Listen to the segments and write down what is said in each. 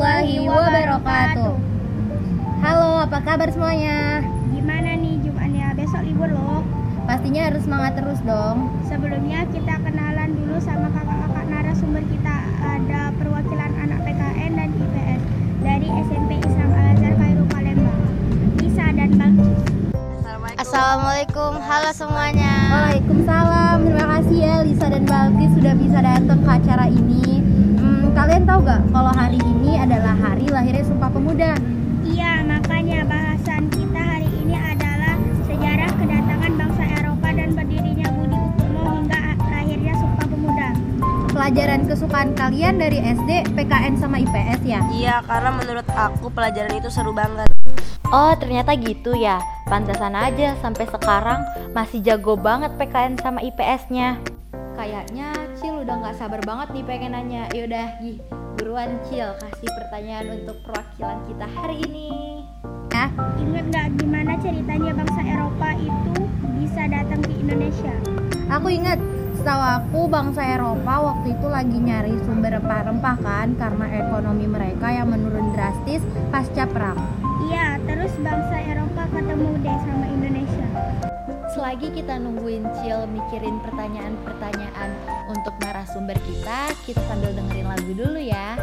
warahmatullahi wabarakatuh. Halo, apa kabar semuanya? Gimana nih Jumatnya? Besok libur loh. Pastinya harus semangat terus dong. Sebelumnya kita kenalan dulu sama kakak-kakak narasumber kita. Ada perwakilan anak PKN dan IPS dari SMP Islam Al Azhar Kairu Palembang. Isa dan Balki. Assalamualaikum. Assalamualaikum. Halo semuanya. Waalaikumsalam. Terima kasih ya Lisa dan Balki sudah bisa datang ke acara ini. Kalian tahu gak kalau hari ini adalah hari lahirnya Sumpah Pemuda? Iya, makanya bahasan kita hari ini adalah sejarah kedatangan bangsa Eropa dan berdirinya Budi Utomo hingga lahirnya Sumpah Pemuda. Pelajaran kesukaan kalian dari SD, PKN sama IPS ya? Iya, karena menurut aku pelajaran itu seru banget. Oh ternyata gitu ya Pantesan aja sampai sekarang masih jago banget PKN sama IPS-nya Kayaknya udah nggak sabar banget nih pengen nanya Yaudah, Gih, buruan Cil kasih pertanyaan untuk perwakilan kita hari ini Ya, Ingat nggak gimana ceritanya bangsa Eropa itu bisa datang ke Indonesia? aku ingat setahu aku bangsa Eropa waktu itu lagi nyari sumber rempah-rempah kan Karena ekonomi mereka yang menurun drastis pasca perang Iya, terus bangsa Eropa ketemu deh sama Indonesia. Selagi kita nungguin Cil mikirin pertanyaan-pertanyaan untuk narasumber kita. Kita sambil dengerin lagu dulu ya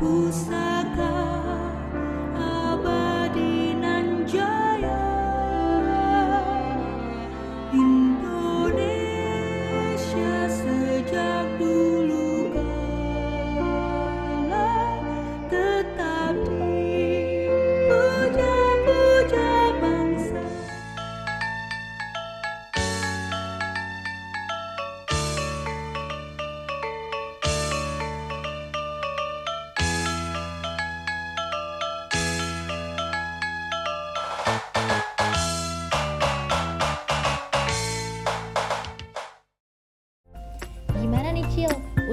不散。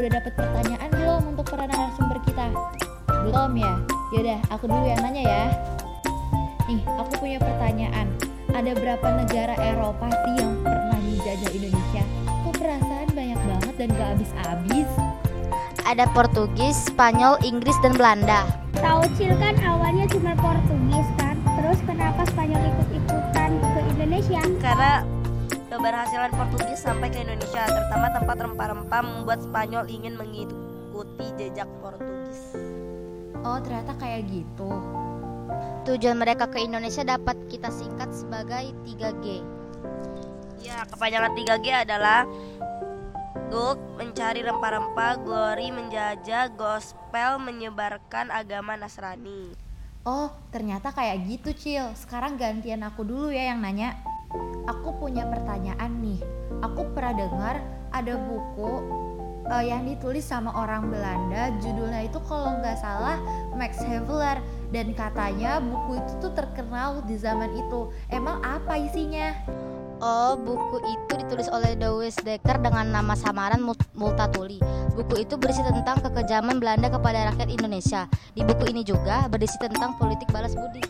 Udah dapet pertanyaan belum untuk para narasumber kita? Belum ya? Yaudah, aku dulu yang nanya ya. Nih, aku punya pertanyaan. Ada berapa negara Eropa sih yang pernah dijajah Indonesia? Kok perasaan banyak banget dan gak habis-habis? Ada Portugis, Spanyol, Inggris, dan Belanda. Tahu Cil kan awalnya cuma Portugis kan? Terus kenapa Spanyol ikut-ikutan ke Indonesia? Karena keberhasilan Portugis sampai ke Indonesia, terutama tempat rempah-rempah membuat Spanyol ingin mengikuti jejak Portugis. Oh, ternyata kayak gitu. Tujuan mereka ke Indonesia dapat kita singkat sebagai 3G. Ya, kepanjangan 3G adalah Gold mencari rempah-rempah, Glory menjajah, Gospel menyebarkan agama Nasrani. Oh, ternyata kayak gitu, Cil. Sekarang gantian aku dulu ya yang nanya. Aku punya pertanyaan nih. Aku pernah dengar ada buku eh, yang ditulis sama orang Belanda. Judulnya itu kalau nggak salah Max Havelaar dan katanya buku itu tuh terkenal di zaman itu. Emang apa isinya? Oh, buku itu ditulis oleh Douwes Dekker dengan nama samaran Mul- Multatuli. Buku itu berisi tentang kekejaman Belanda kepada rakyat Indonesia. Di buku ini juga berisi tentang politik balas budi.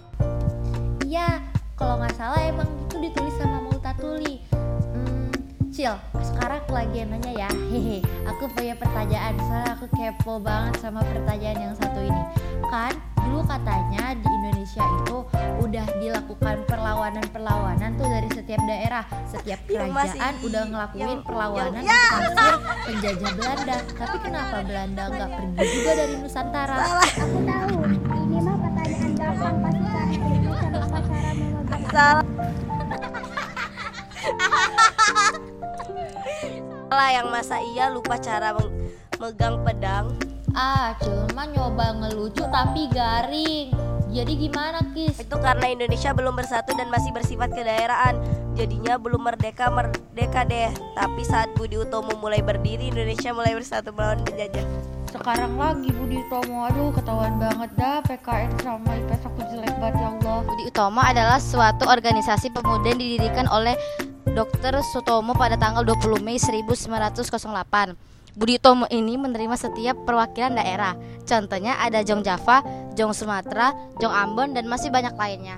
Iya, kalau nggak salah emang itu ditulis sama Multatuli. Hmm, Cil, sekarang aku lagi yang nanya ya. Hehe, aku punya pertanyaan. Soalnya aku kepo banget sama pertanyaan yang satu ini. Kan dulu katanya di Indonesia itu udah dilakukan perlawanan-perlawanan tuh dari setiap daerah, setiap Iya, kerajaan udah ngelakuin yang- perlawanan yang- untuk mengusir penjajah Belanda. Tapi kenapa Belanda nggak pergi juga dari Nusantara? Aku tahu, ini mah pertanyaan gampang pasti Salah. Salah yang masa iya lupa cara meng- megang pedang. Ah, cuma nyoba ngelucu tapi garing. Jadi gimana, Kis? Itu karena Indonesia belum bersatu dan masih bersifat kedaerahan. Jadinya belum merdeka merdeka deh. Tapi saat Budi Utomo mulai berdiri, Indonesia mulai bersatu melawan penjajah. Sekarang lagi Budi Utomo, aduh ketahuan banget dah PKN sama IPS aku jelek banget ya Allah. Budi Utomo adalah suatu organisasi pemuda yang didirikan oleh Dr. Sutomo pada tanggal 20 Mei 1908. Budi Utomo ini menerima setiap perwakilan daerah. Contohnya ada Jong Java, Jong Sumatera, Jong Ambon, dan masih banyak lainnya.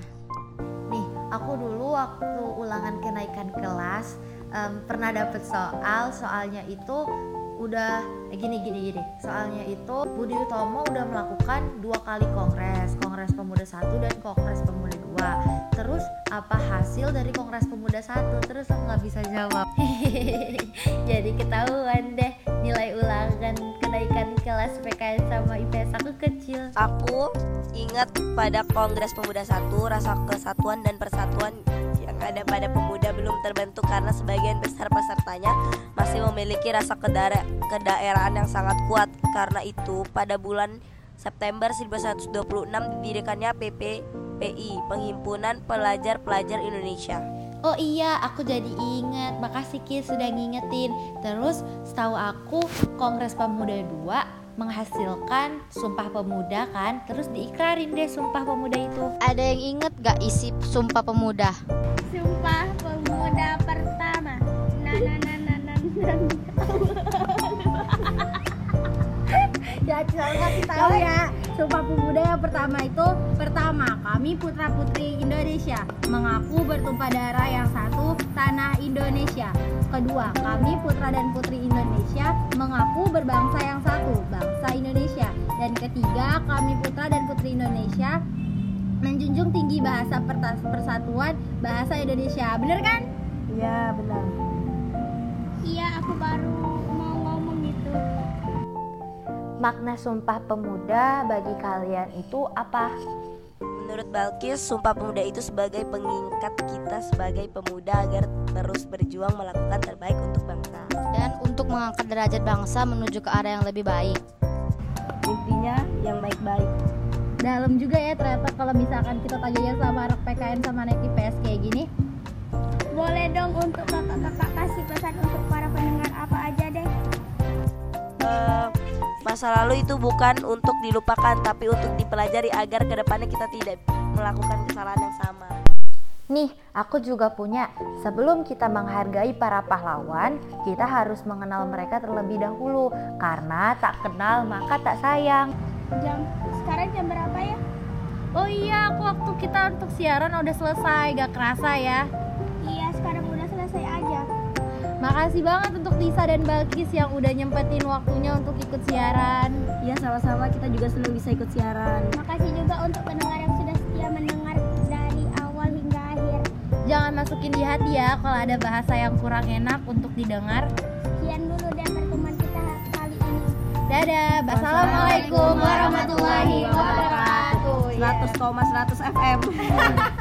Nih, aku dulu waktu ulangan kenaikan kelas em, pernah dapet soal, soalnya itu udah eh, gini gini gini. Soalnya itu Budi Utomo udah melakukan dua kali kongres, Kongres Pemuda satu dan Kongres Pemuda dua. Terus apa hasil dari Kongres Pemuda satu? Terus aku nggak bisa jawab. Jadi ketahuan deh nilai ulangan kenaikan kelas PKN sama IPS aku kecil. Aku ingat pada Kongres Pemuda satu rasa kesatuan dan persatuan yang ada pada pemuda belum terbentuk karena sebagian besar pesertanya masih memiliki rasa kedara- kedaerahan yang sangat kuat. Karena itu pada bulan September 1926 didirikannya PPPI, Penghimpunan Pelajar-Pelajar Indonesia. Oh iya, aku jadi ingat. Makasih Ki sudah ngingetin. Terus setahu aku Kongres Pemuda 2 menghasilkan Sumpah Pemuda kan? Terus diikrarin deh Sumpah Pemuda itu. Ada yang inget gak isi Sumpah Pemuda? Sumpah pemuda pertama. Nah, nah, nah, nah, nah, nah. Ya, Cil kasih tahu ya. Sumpah Pemuda yang pertama itu pertama, kami putra-putri Indonesia mengaku bertumpah darah yang satu tanah Indonesia. Kedua, kami putra dan putri Indonesia mengaku berbangsa yang satu, bangsa Indonesia. Dan ketiga, kami putra dan putri Indonesia menjunjung tinggi bahasa persatuan bahasa Indonesia. Bener kan? Iya, benar. Iya, aku baru. Makna Sumpah Pemuda bagi kalian itu apa? Menurut Balkis, Sumpah Pemuda itu sebagai pengingat kita sebagai pemuda agar terus berjuang melakukan terbaik untuk bangsa. Dan untuk mengangkat derajat bangsa menuju ke arah yang lebih baik. Intinya yang baik-baik. dalam juga ya ternyata kalau misalkan kita tanya sama anak PKN sama anak IPS kayak gini Boleh dong untuk kakak-kakak kasih pesan untuk para pendengar apa aja deh. Eh, masa lalu itu bukan untuk dilupakan tapi untuk dipelajari agar ke depannya kita tidak melakukan kesalahan yang sama. Nih, aku juga punya. Sebelum kita menghargai para pahlawan, kita harus mengenal mereka terlebih dahulu. Karena tak kenal maka tak sayang. Jam sekarang jam berapa ya? oh iya aku waktu kita untuk siaran udah selesai gak kerasa ya makasih banget untuk Lisa dan Balkis yang udah nyempetin waktunya untuk ikut siaran Iya sama-sama kita juga senang bisa ikut siaran. Makasih juga untuk pendengar yang sudah setia mendengar dari awal hingga akhir. jangan masukin di hati ya kalau ada bahasa yang kurang enak untuk didengar Sekian dulu deh pertemuan kita kali ini. dadah assalamualaikum warahmatullahi wabarakatuh 100,100 FM.